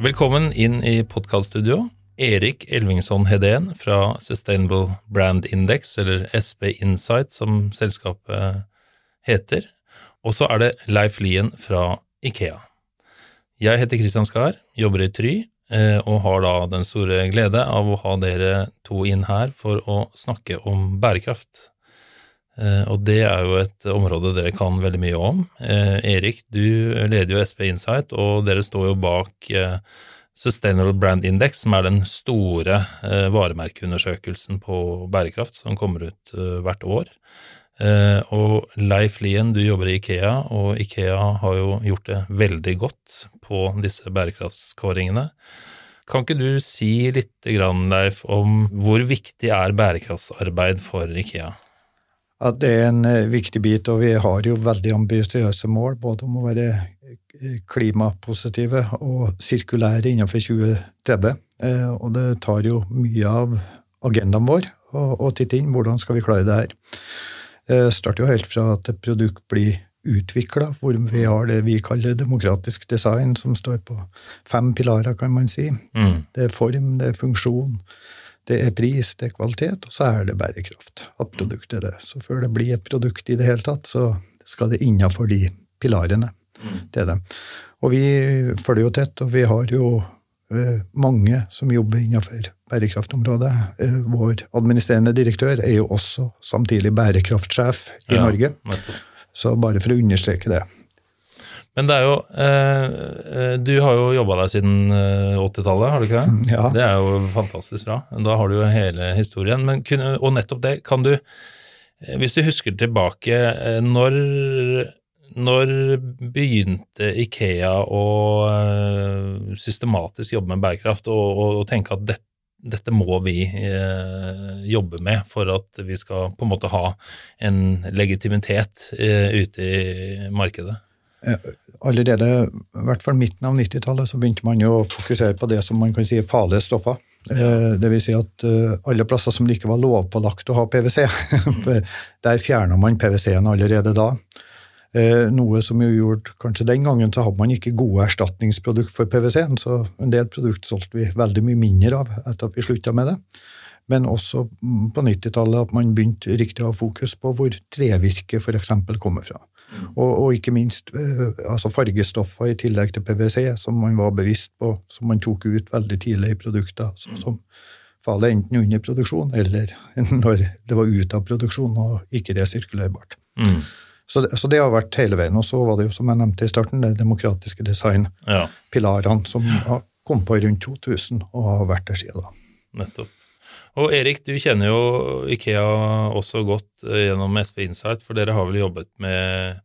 Velkommen inn i podkaststudio. Erik Elvingsson Hedén fra Sustainable Brand Index, eller SB Insight som selskapet heter. Og så er det Leif Lien fra Ikea. Jeg heter Kristian Skar, jobber i Try, eh, og har da den store glede av å ha dere to inn her for å snakke om bærekraft. Eh, og det er jo et område dere kan veldig mye om. Eh, Erik, du leder jo SP Insight, og dere står jo bak Sustainable Brand Index, som er den store varemerkeundersøkelsen på bærekraft som kommer ut hvert år. Og Leif Lien, du jobber i Ikea, og Ikea har jo gjort det veldig godt på disse bærekraftskåringene. Kan ikke du si litt, Leif, om hvor viktig er bærekraftsarbeid for Ikea? At det er en uh, viktig bit, og vi har jo veldig ambisiøse mål, både om å være eh, klimapositive og sirkulære innenfor 2030. Uh, og det tar jo mye av agendaen vår å titte inn hvordan skal vi klare det her. Det eh, starter jo helt fra at et produkt blir utvikla, hvor vi har det vi kaller demokratisk design, som står på fem pilarer, kan man si. Mm. Det er form, det er funksjon, det er pris, det er kvalitet, og så er det bærekraft. At produktet er det. Så før det blir et produkt i det hele tatt, så skal det innafor de pilarene. Mm. Det er det. Og vi følger jo tett, og vi har jo Eh, mange som jobber innenfor bærekraftområdet. Eh, vår administrerende direktør er jo også samtidig bærekraftsjef i ja, Norge. Så bare for å understreke det. Men det er jo eh, Du har jo jobba der siden 80-tallet, har du ikke det? Ja. Det er jo fantastisk bra. Da har du jo hele historien. Men, og nettopp det, kan du Hvis du husker tilbake, når når begynte Ikea å systematisk jobbe med bærekraft og, og, og tenke at dette, dette må vi eh, jobbe med for at vi skal på en måte ha en legitimitet eh, ute i markedet? Allerede, i hvert fall midten av 90-tallet, så begynte man jo å fokusere på det som man kan si er farlige stoffer. Det vil si at alle plasser som det ikke var lovpålagt å ha PwC, der fjerna man PwC-en allerede da. Eh, noe som jo gjorde Kanskje den gangen så hadde man ikke gode erstatningsprodukt for PwC-en, så en del produkt solgte vi veldig mye mindre av etter at vi slutta med det. Men også mm, på 90-tallet at man begynte riktig å ha fokus på hvor trevirke f.eks. kommer fra. Mm. Og, og, ikke minst eh, altså fargestoffer i tillegg til PwC, som man var bevisst på, som man tok ut veldig tidlig i produkter. Så, som faller enten under produksjon eller når det var ute av produksjon og ikke resirkulerbart. Mm. Så det, så det, har vært hele veien. Og så var det jo, som jeg nevnte i starten, det demokratiske designpilarene ja. som kom på rundt 2000 og har vært der siden da. Nettopp. Og Erik, du kjenner jo Ikea også godt eh, gjennom SP Insight, for dere har vel jobbet med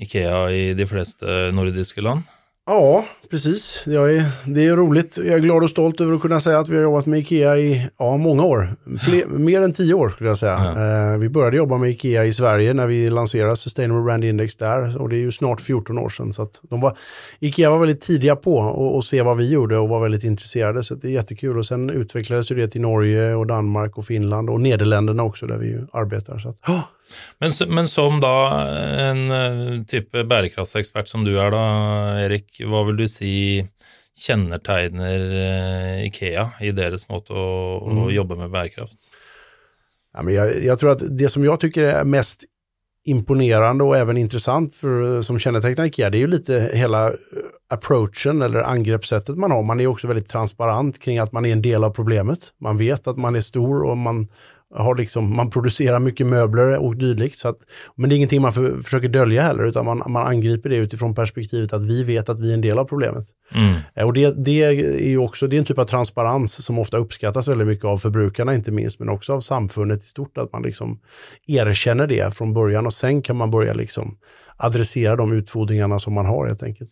Ikea i de fleste nordiske land? Ja, precis. Är, det är roligt. Jag är glad och stolt över att kunna säga att vi har jobbat med Ikea i ja, många år. Fler, mer än tio år skulle jag säga. Ja. Eh, vi började jobba med Ikea i Sverige när vi lanserade Sustainable Brand Index där. Och det är ju snart 14 år sedan. Så de var, Ikea var väldigt tidiga på att se vad vi gjorde och var väldigt intresserade. Så det är jättekul. Och sen utvecklades det till Norge och Danmark och Finland och Nederländerna också där vi arbetar. Så att, oh, men, men, som da en eh, type bærekraftsekspert som du er da, Erik, hva vil du si kjennetegner eh, Ikea i deres måte å, mm. å jobbe med bærekraft? Ja, men jeg, jag, tror at det som jeg syns er mest imponerende og også interessant for, som kjennetegner Ikea, det er jo litt hele approachen eller angrepssettet man har. Man er jo også veldig transparent kring at man er en del av problemet. Man vet at man er stor og man har liksom, man producerar mycket möbler och dylikt. Så att, men det är ingenting man för, försöker dölja heller, utan man, man angriper det utifrån perspektivet att vi vet att vi är en del av problemet. Mm. Eh, och det, det, är ju också det är en typ av transparens som ofta uppskattas väldigt mycket av förbrukarna inte minst, men också av samfundet i stort, att man liksom erkänner det från början och sen kan man börja liksom adressera de utfordringarna som man har helt enkelt.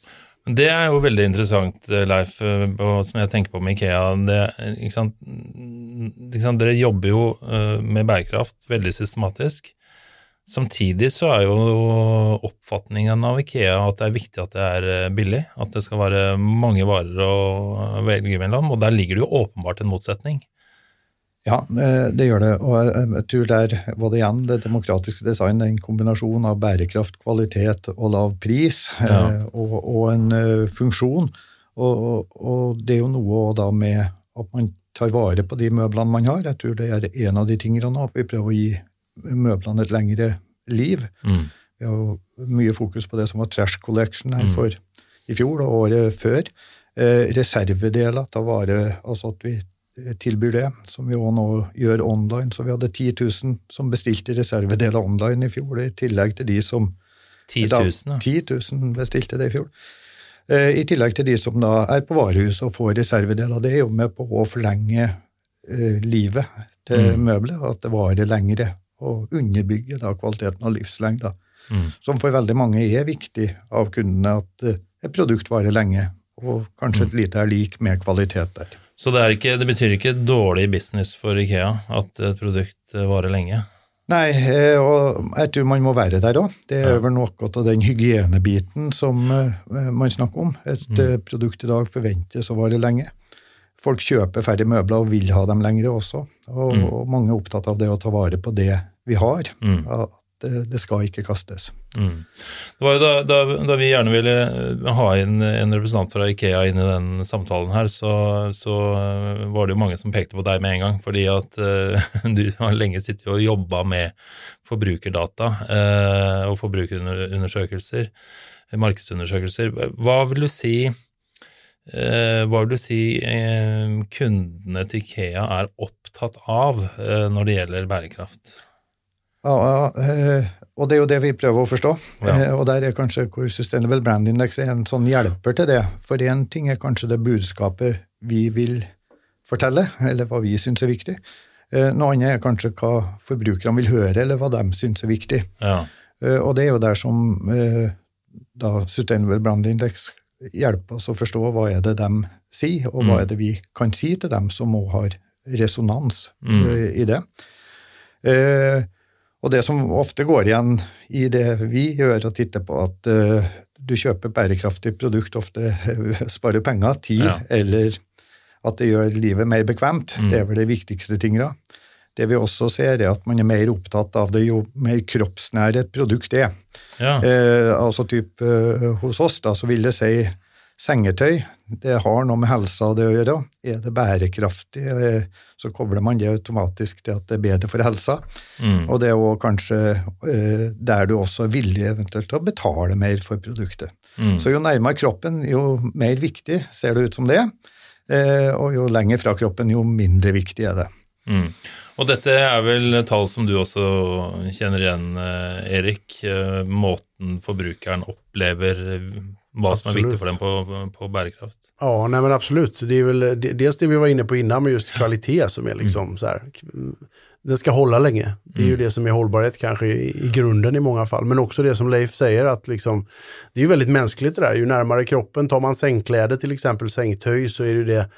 Det er jo veldig interessant, eh, Leif, eh, som jeg tenker på med Ikea. Det, ikke sant? Ikke sant? Dere jobber jo eh, med bærekraft veldig systematisk. Samtidig så er jo oppfatningen av Ikea at det er viktig at det er billig. At det skal være mange varer å velge mellom, og der ligger det jo åpenbart en motsetning. Ja, eh, det gjør det. Og jeg tror der var det igjen det demokratiske design, en kombinasjon av bærekraft, kvalitet og lav pris, ja. Eh, og, og, en eh, funksjon. Og, og, og det er jo noe da med at man tar vare på de møblene man har. Jeg tror det er en av de tingene nå, at vi prøver å gi møblene et lengre liv. Mm. Vi har jo mye fokus på det som var Trash Collection her Mm. for i fjor og året før. Eh, reservedeler ta vare, altså at vi eh, tilbyr det, som vi også nå gjør online. Så vi hadde 10 000 som bestilte reservedeler online i fjor, i tillegg til de som 10 000, da, 10 000 bestilte det i fjor. Eh, I tillegg til de som da er på varehuset og får reservedeler. Det er jo med på å forlenge eh, livet til Mm. møbelet, at det varer lengre, og underbygge da kvaliteten og livslengda. Mm. Som for veldig mange er viktig av kundene, at eh, et produkt varer lenge, og kanskje Mm. et lite er lik med kvalitet der. Så det, er ikke, det betyr ikke dårlig business for Ikea at et produkt eh, varer lenge? Nei, eh, og jeg tror man må være der òg. Det er vel noe av den hygienebiten som eh, man snakker om. Et Mm. produkt i dag forventes å vare lenge. Folk kjøper færre møbler og vil ha dem lengre også. Og, Mm. og mange er opptatt av det å ta vare på det vi har. Mm. Det, det skal ikke kastes. Mm. Det var jo da, da, da vi gjerne ville eh, ha inn en representant fra Ikea inn i den samtalen her, så, så eh, var det jo mange som pekte på deg med en gang, fordi at uh, du har lenge sittet og jobba med forbrukerdata uh, og forbrukerundersøkelser, markedsundersøkelser. Hva vil du si uh, hva vil du si eh, kundene til Ikea er opptatt av eh, når det gjelder bærekraft? Ja, eh, og det er jo det vi prøver å forstå. Ja. Eh, Og der er kanskje hvor Sustainable Brand Index er en sånn hjelper til det. For én ting er kanskje det budskapet vi vil fortelle, eller hva vi syns er viktig. Eh, Noe annet er kanskje hva forbrukerne vil høre, eller hva de syns er viktig. Ja. Og det er jo der som da Sustainable Brand Index hjelper oss å forstå hva er det de sier, og hva Mm. er det vi kan si til dem som òg har resonans Mm. i det. Og det som ofte går igjen i det vi gjør og titter på, at eh, du kjøper bærekraftig produkt, ofte eh, sparer penger, tid, Ja. eller at det gjør livet mer bekvemt. Mm. Det er vel det viktigste tinga. Det vi også ser, er at man er mer opptatt av det jo mer kroppsnære et produkt er. ja. Eh, altså typ eh, hos oss da, så vil det si sengetøy. Det har noe med helsa det å gjøre. Er det bærekraftig, eh, så kobler man det automatisk til at det er bedre for helsa. Mm. Og det er jo kanskje eh, der du også er villig eventuelt til å betale mer for produktet. Mm. Så jo nærmere kroppen, jo mer viktig ser det ut som det. Eh, og jo lenger fra kroppen, jo mindre viktig er det. Mm. Og dette er vel tall som du også kjenner igjen, Erik. Måten forbrukeren opplever eh, hva som er Absolut. viktig for dem på, på bærekraft. Ja, nej men absolut. Det är väl dels det vi var inne på innan med just kvalitet som är liksom så här. Den ska hålla länge. Det är ju det som är hållbarhet kanske i, i grunden i många fall. Men också det som Leif säger att liksom, det är ju väldigt mänskligt det där. Ju närmare kroppen, tar man sängkläder till exempel, sängtöj, så är det jo det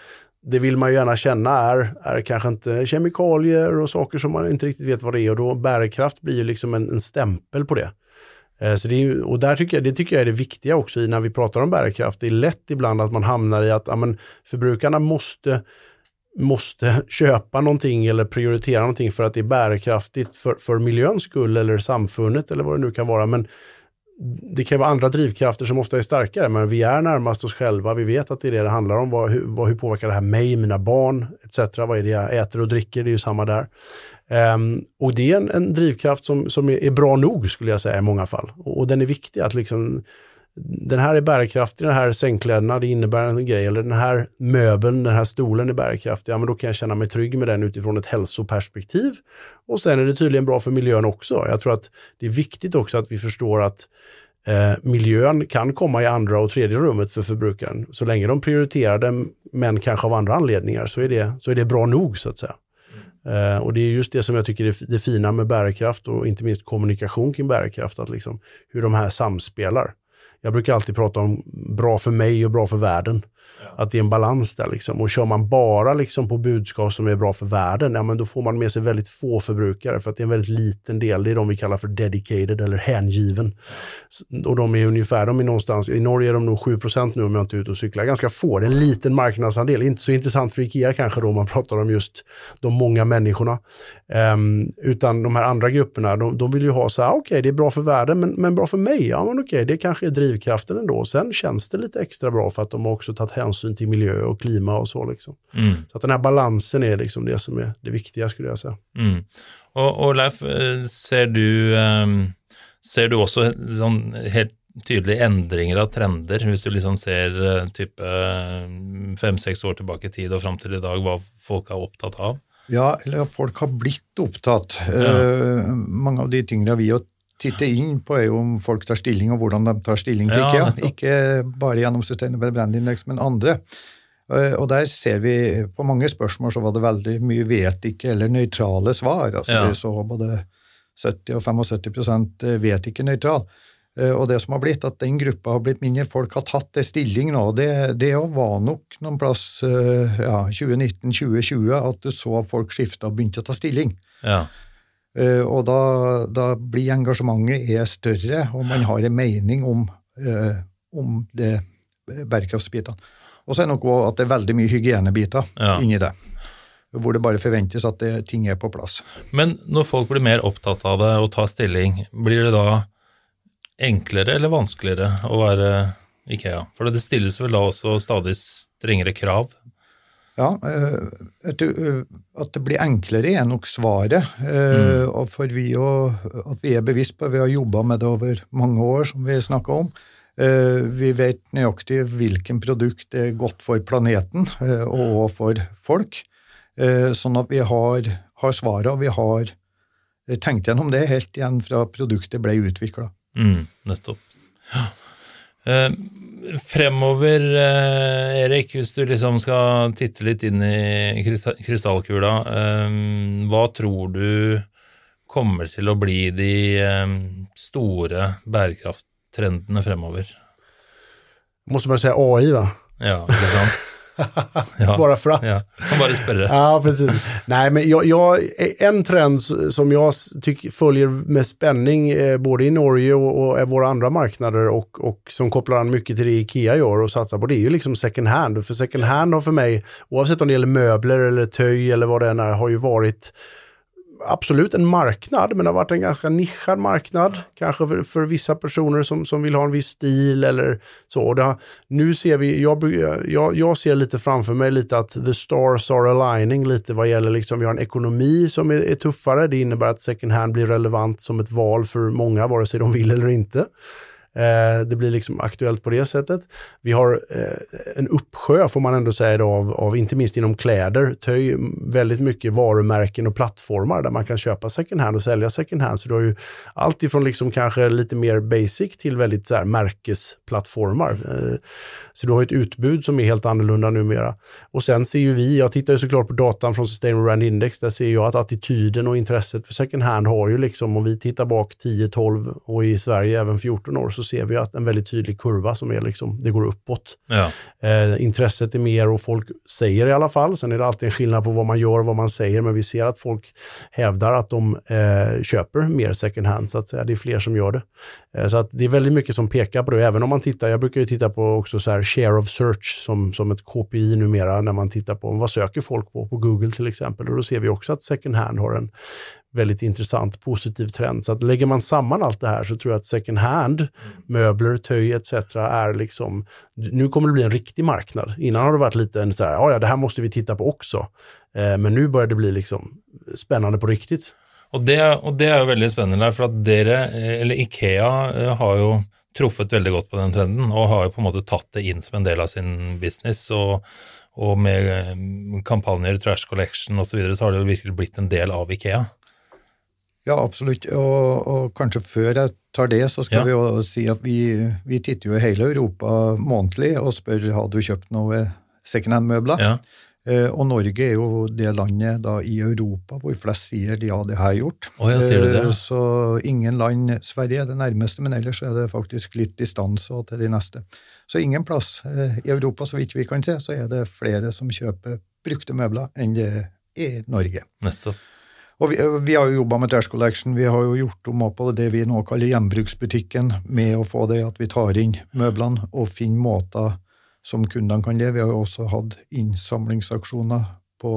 det vill man ju gärna känna är, är kanske inte kemikalier och saker som man inte riktigt vet vad det är och då bärkraft blir ju liksom en, en stämpel på det. Eh, Så det är, och där tycker jag, det tycker jag är det viktiga också när vi pratar om bärkraft. Det är lätt ibland att man hamnar i att ja, men, förbrukarna måste, måste köpa någonting eller prioritera någonting för att det är bärkraftigt för, för miljöns skull eller samfundet eller vad det nu kan vara. Men det kan vara andra drivkrafter som ofta är starkare, men vi är närmast oss själva. Vi vet att det är det det handlar om. Vad, hur, hur påverkar det här mig, mina barn, etc. Vad är det jag äter och dricker? Det är ju samma där. Um, och det är en, en drivkraft som, som är, är bra nog, skulle jag säga, i många fall. Och, och den är viktig att liksom, den här är bärkraftig, den här sängkläderna, det innebär en grej, eller den här möbeln, den här stolen är bärkraftig, ja men då kan jag känna mig trygg med den utifrån ett hälsoperspektiv. Och sen är det tydligen bra för miljön också. Jag tror att det är viktigt också att vi förstår att eh, miljön kan komma i andra och tredje rummet för förbrukaren. Så länge de prioriterar den, men kanske av andra anledningar, så är det, så är det bra nog så att säga. Uh, och det är just det som jag tycker är det fina med bärkraft och inte minst kommunikation kring bärkraft, att liksom hur de här samspelar. Jag brukar alltid prata om bra för mig och bra för världen. Att det är en balans där liksom. Och kör man bara liksom på budskap som är bra för världen, ja men då får man med sig väldigt få förbrukare för att det är en väldigt liten del, det är de vi kallar för dedicated eller hängiven. Och de är ungefär, de är någonstans, i Norge är de nog 7% nu om jag inte är ute och cyklar, ganska få, det är en liten marknadsandel, inte så intressant för Ikea kanske då om man pratar om just de många människorna. Um, utan de här andra grupperna, de, de vill ju ha så här, okej det är bra för världen men, men bra för mig, ja men okej det kanske är drivkraften ändå. Sen känns det lite extra bra för att de har också tagit hänsyn till miljö och klima och så. Liksom. Mm. Så att den här balansen är liksom det som är det viktiga skulle jag säga. Mm. Og, och Leif, eh, ser du, um, ser du også sånn helt tydelige endringer av trender, hvis du liksom ser uh, type fem-seks år tilbake i tid og fram til i dag, hva folk er opptatt av? Ja, eller folk har blitt opptatt. Ja. Uh, mange av de tingene vi har tittet inn på, er jo om folk tar stilling, og hvordan de tar stilling til IKEA. Ja, Ikke bare gjennom Sustainable Brand Index, men andre. Eh, og der ser vi På mange spørsmål så var det veldig mye vet ikke eller nøytrale svar. altså Ja. Vi så både 70 og 75% vet ikke nøytral. Eh, Og det som har blitt, at den gruppa har blitt mindre. Folk har tatt det stilling nå. Det, det var nok noen plass eh, ja, 2019-2020 at du så folk skifte og begynte å ta stilling. Ja. Eh, Og da, da blir engasjementet er større, og man har en mening om, eh, om det bærekraftsbitene. Og så er det nok også at det er veldig mye hygienebiter Ja. inni det. Hvor det bare forventes at det, ting er på plass. Men når folk blir mer opptatt av det og tar stilling, blir det da enklere eller vanskeligere å være Ikea? For det stilles vel da også stadig strengere krav? Ja, eh, at eh, at det blir enklere er nok svaret. Mm. Og for vi å, at vi er bevisst på Vi har jobba med det over mange år, som vi snakka om. Eh, Vi vet nøyaktig hvilken produkt er godt for planeten eh, og for folk. Eh, Sånn at vi har, har og vi har eh, tenkt gjennom det helt igjen fra produktet ble utvikla. Mm, nettopp. Ja. Eh, fremover, eh, Erik, hvis du liksom skal titte litt inn i krysta- krystallkula, eh, hva tror du kommer til å bli de eh, store bærekrafttrendene fremover? Måste man säga AI va? Ja, ikke sant? Ja, Bara för att. ja. Kan bare spørre. Ja, precis. Nej, men jag, jag, en trend som jag tycker följer med spänning eh, både i Norge och, och våra andra marknader och, och som kopplar an mycket till det Ikea gör och satsar på det är ju liksom second hand. För second hand har för mig, oavsett om det gäller möbler eller töj eller vad det än är, har ju varit absolut en marknad, men det har varit en ganska nischad marknad. Kanske för, för vissa personer som, som vill ha en viss stil eller så. Det nu ser vi, jag, jag, jag ser lite framför mig lite att the stars are aligning lite vad gäller liksom, vi har en ekonomi som är, är tuffare. Det innebär att second hand blir relevant som ett val för många, vare sig de vill eller inte. Eh, det blir liksom aktuellt på det sättet. Vi har eh, en uppsjö, får man ändå säga, av, av, inte minst inom kläder, töj, väldigt mycket varumärken och plattformar där man kan köpa second hand och sälja second hand. Så du har ju allt ifrån liksom kanske lite mer basic till väldigt så. Eh, så du har ett utbud som är helt annorlunda numera. Och sen ser ju vi, jag tittar ju såklart på datan från Sustainable Brand Index, där ser jag att attityden och intresset för second hand har ju liksom, om vi tittar bak 10, 12 och i Sverige även 14 år, så ser vi at en veldig tydelig kurva som er liksom, det går oppåt. Ja. Eh, intresset er mer og folk sier i alle fall. Sen er det alltid en skillnad på hva man gjør og hva man sier, men vi ser at folk hevder at de eh, kjøper mer second hand, så att säga. Det er flere som gjør det. Eh, så att det er veldig mye som peker på det. Även om man tittar, Jeg bruker jo titta på også så här share of search som, som et KPI numera når man tittar på hva søker folk på, på Google til eksempel. Då ser vi også at second hand har en väldigt intressant positiv trend. Så att lägger man samman allt det här så tror jag att second hand, möbler, töj etc. är liksom, nu kommer det bli en riktig marknad. Innan har det varit lite en så här, ja ja, det här måste vi titta på också. Eh, men nu börjar det bli liksom spännande på riktigt. Og det, och det er jo veldig spennende, för for at dere, eller Ikea, eh, har jo truffet veldig godt på den trenden, og har jo på en måte tatt det inn som en del av sin business. Og, og med eh, kampanjer, Trash Collection osv., så, videre, så har det jo virkelig blitt en del av Ikea. Ja, absolutt. Og, og kanskje før jeg tar det, så skal Ja. vi jo si at vi, vi titter jo i hele Europa månedlig og spør har du kjøpt noe secondhand-møbler. Ja. Eh, og Norge er jo det landet da i Europa hvor flest sier ja, det har jeg gjort. Oh, ja, du det? Eh, så ingen land Sverige er det nærmeste, men ellers er det faktisk litt distanse til de neste. Så ingen plass eh, i Europa, så vidt vi kan se, så er det flere som kjøper brukte møbler enn det er i Norge. Nettopp. Og vi, vi har jo jobba med Trash Collection. Vi har jo gjort om på det vi nå kaller gjenbruksbutikken, med å få det at vi tar inn møblene og finner måter som kundene kan leve. Vi har jo også hatt innsamlingsaksjoner på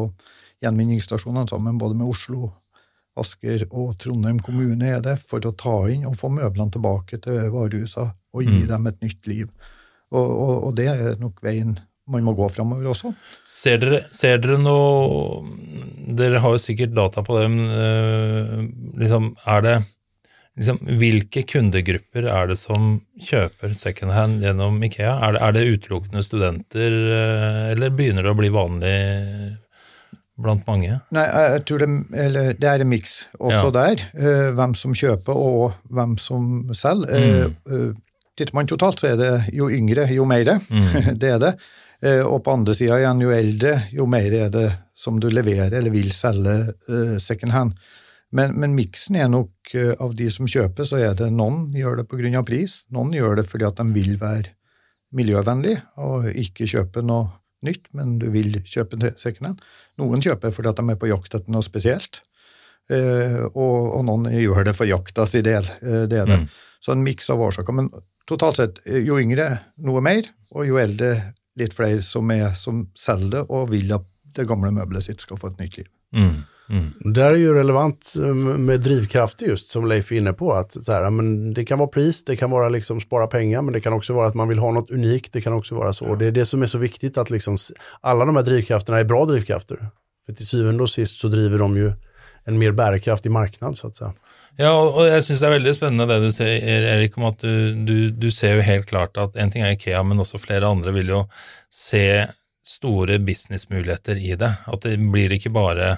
gjenvinningsstasjonene sammen både med Oslo, Asker og Trondheim kommune er det, for å ta inn og få møblene tilbake til varehusene og gi Mm. dem et nytt liv. Og, og, og det er nok veien man må gå framover også. Ser dere, ser dere noe Dere har jo sikkert data på det, men øh, liksom, er det liksom, Hvilke kundegrupper er det som kjøper secondhand gjennom Ikea? Er det, er det utelukkende studenter, øh, eller begynner det å bli vanlig blant mange? Nei, jeg tror det, eller, det er en miks også Ja. der. eh, hvem som kjøper og hvem som selger. Mm. eh, titter man totalt, så er det jo yngre, jo mer. Mm. det er det. Eh, og på andre sida igjen, jo eldre, jo mer er det som du leverer eller vil selge uh, second hand. Men, men miksen er nok uh, av de som kjøper, så er det noen gjør det pga. pris, noen gjør det fordi at de vil være miljøvennlig og ikke kjøpe noe nytt, men du vil kjøpe secondhand. second hand. Noen kjøper fordi at de er på jakt etter noe spesielt, uh, og, og noen gjør det for jakta si del. Uh, det er det. Mm. Så en miks av årsaker. Men totalt sett, jo yngre noe mer, og jo eldre litt flere som, er, som selger det og vil at det gamle møbelet sitt skal få et nytt liv. Mm. Mm. Där er jo relevant eh, med drivkrafter just som Leif er inne på. Att så här, men det kan vara pris, det kan vara liksom spara pengar, men det kan også være at man vil ha noe unikt. Det kan også være så. Ja. det er det som er så viktig, at liksom, alle de här drivkrafterna er bra drivkrafter. For til syvende og sist så driver de jo en mer bærekraftig marknad så att säga. Ja, og jeg syns det er veldig spennende det du sier, Erik, om at du, du, du ser jo helt klart at en ting er Ikea, men også flere andre vil jo se store businessmuligheter i det. At det blir ikke bare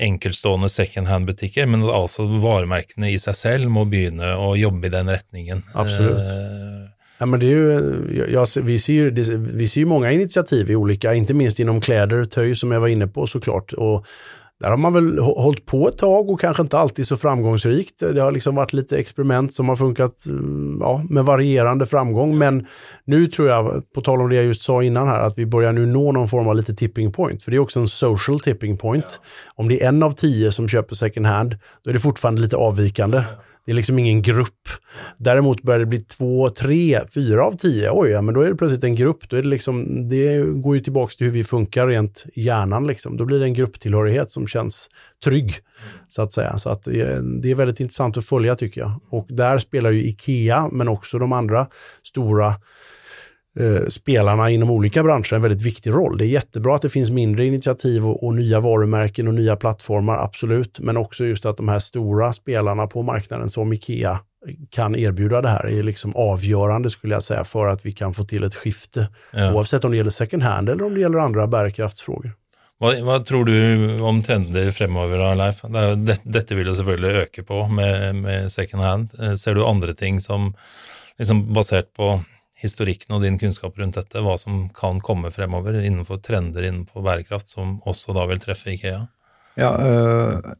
enkeltstående second hand-butikker, men at altså varemerkene i seg selv må begynne å jobbe i den retningen. Absolutt. Eh, Ja, men det är ju, jag, vi, ser ju, det, vi ser ju många initiativ i olika, inte minst inom kläder, töj som jag var inne på såklart. Och där har man väl holdt hållit på ett tag och kanske inte alltid så framgångsrikt. Det har liksom varit lite experiment som har funkat mm, ja, med varierande framgång. Men nu tror jag, på tal om det jag just sa innan här, att vi börjar nu nå någon form av lite tipping point. För det är också en social tipping point. Om det är en av tio som köper second hand, då är det fortfarande lite avvikande. Det är liksom ingen grupp. Däremot börjar det bli två, tre, fyra av tio. Oj, ja, men då är det plötsligt en grupp. Då är det, liksom, det går ju tillbaka till hur vi funkar rent i hjärnan. Liksom. Då blir det en grupptillhörighet som känns trygg, så att säga. Så att det, är- det är väldigt intressant att följa tycker jag. Och där spelar ju Ikea, men också de andra stora eh, spelarna inom olika branscher en väldigt viktig roll. Det är jättebra att det finns mindre initiativ och, och nya varumärken och nya plattformar, absolut. Men också just att de här stora spelarna på marknaden som Ikea kan erbjuda det här är liksom avgörande skulle jag säga för att vi kan få till ett skifte. ja. Oavsett om det gäller second hand eller om det gäller andra bärkraftsfrågor. Hva, hva tror du om trender fremover, Leif? Det det, dette vil jo selvfølgelig øke på med, med second hand. Eh, Ser du andre ting som, liksom basert på historikken og din kunnskap rundt dette, hva som kan komme fremover innenfor trender innenfor bærekraft, som også da vil treffe Ikea? Ja, øh,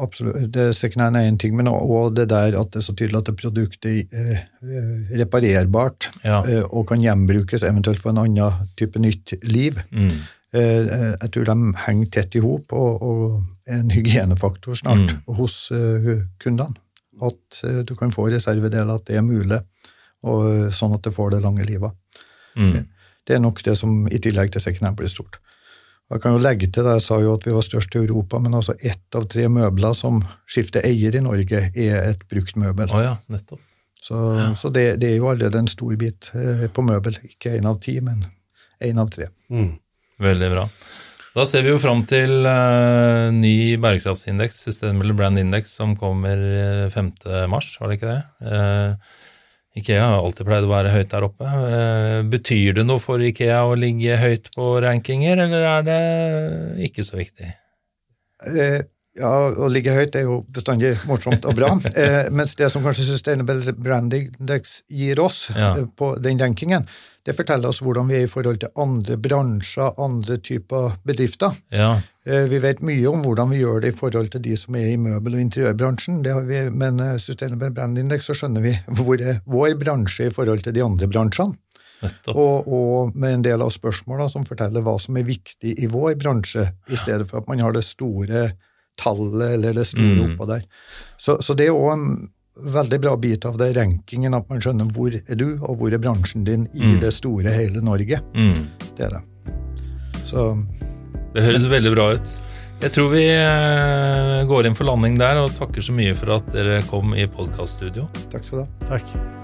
absolutt. Det second hand er én ting, men også det der at det er så tydelig at produktet er øh, reparerbart Ja. og kan gjenbrukes, eventuelt for en annen type nytt liv. Mm. Eh, Jeg tror de henger tett i hop, og, og en hygienefaktor snart Mm. hos eh, kundene. At eh, du kan få reservedeler, at det er mulig, og eh, sånn at det får det lange livet. Mm. Det er nok det som i tillegg til second hand blir stort. Jeg kan jo legge til det, jeg sa jo at vi var størst i Europa, men altså ett av tre møbler som skifter eier i Norge, er et brukt møbel. Oh ja, nettopp. Så, så det, det er jo allerede en stor bit eh, på møbel. Ikke én av ti, men én av tre. Mm. Veldig bra. Da ser vi jo fram til uh, ny bærekraftsindeks, Sustainable Brand Index, som kommer eh, 5. mars, var det ikke det? Eh, Ikea har alltid pleid å være høyt der oppe. Eh, betyr det noe for Ikea å ligge høyt på rankinger, eller er det ikke så viktig? Ja, å ligge høyt er jo bestandig morsomt og bra. Eh, mens det som kanskje Sustainable Brand Index gir oss Ja. eh, på den rankingen, det forteller oss hvordan vi er i forhold til andre bransjer, andre typer bedrifter. Ja, Eh, vi vet mye om hvordan vi gjør det i forhold til de som er i møbel- og interiørbransjen, det har vi, men eh, Sustainable Brand Index så skjønner vi hvor er vår bransje i forhold til de andre bransjene. Og, og med en del av spørsmåla som forteller hva som er viktig i vår bransje, i stedet for at man har det store tallet eller det store Mm. oppå der. Så, så det er òg en veldig bra bit av det rankingen, at man skjønner hvor er du, og hvor er bransjen din i Mm. det store, hele Norge. Mm. Det er det. Så Det høres veldig bra ut. Jeg tror vi eh, går inn for landing der, og takker så mye for at dere kom i podkaststudio. takk skal du ha. Tack.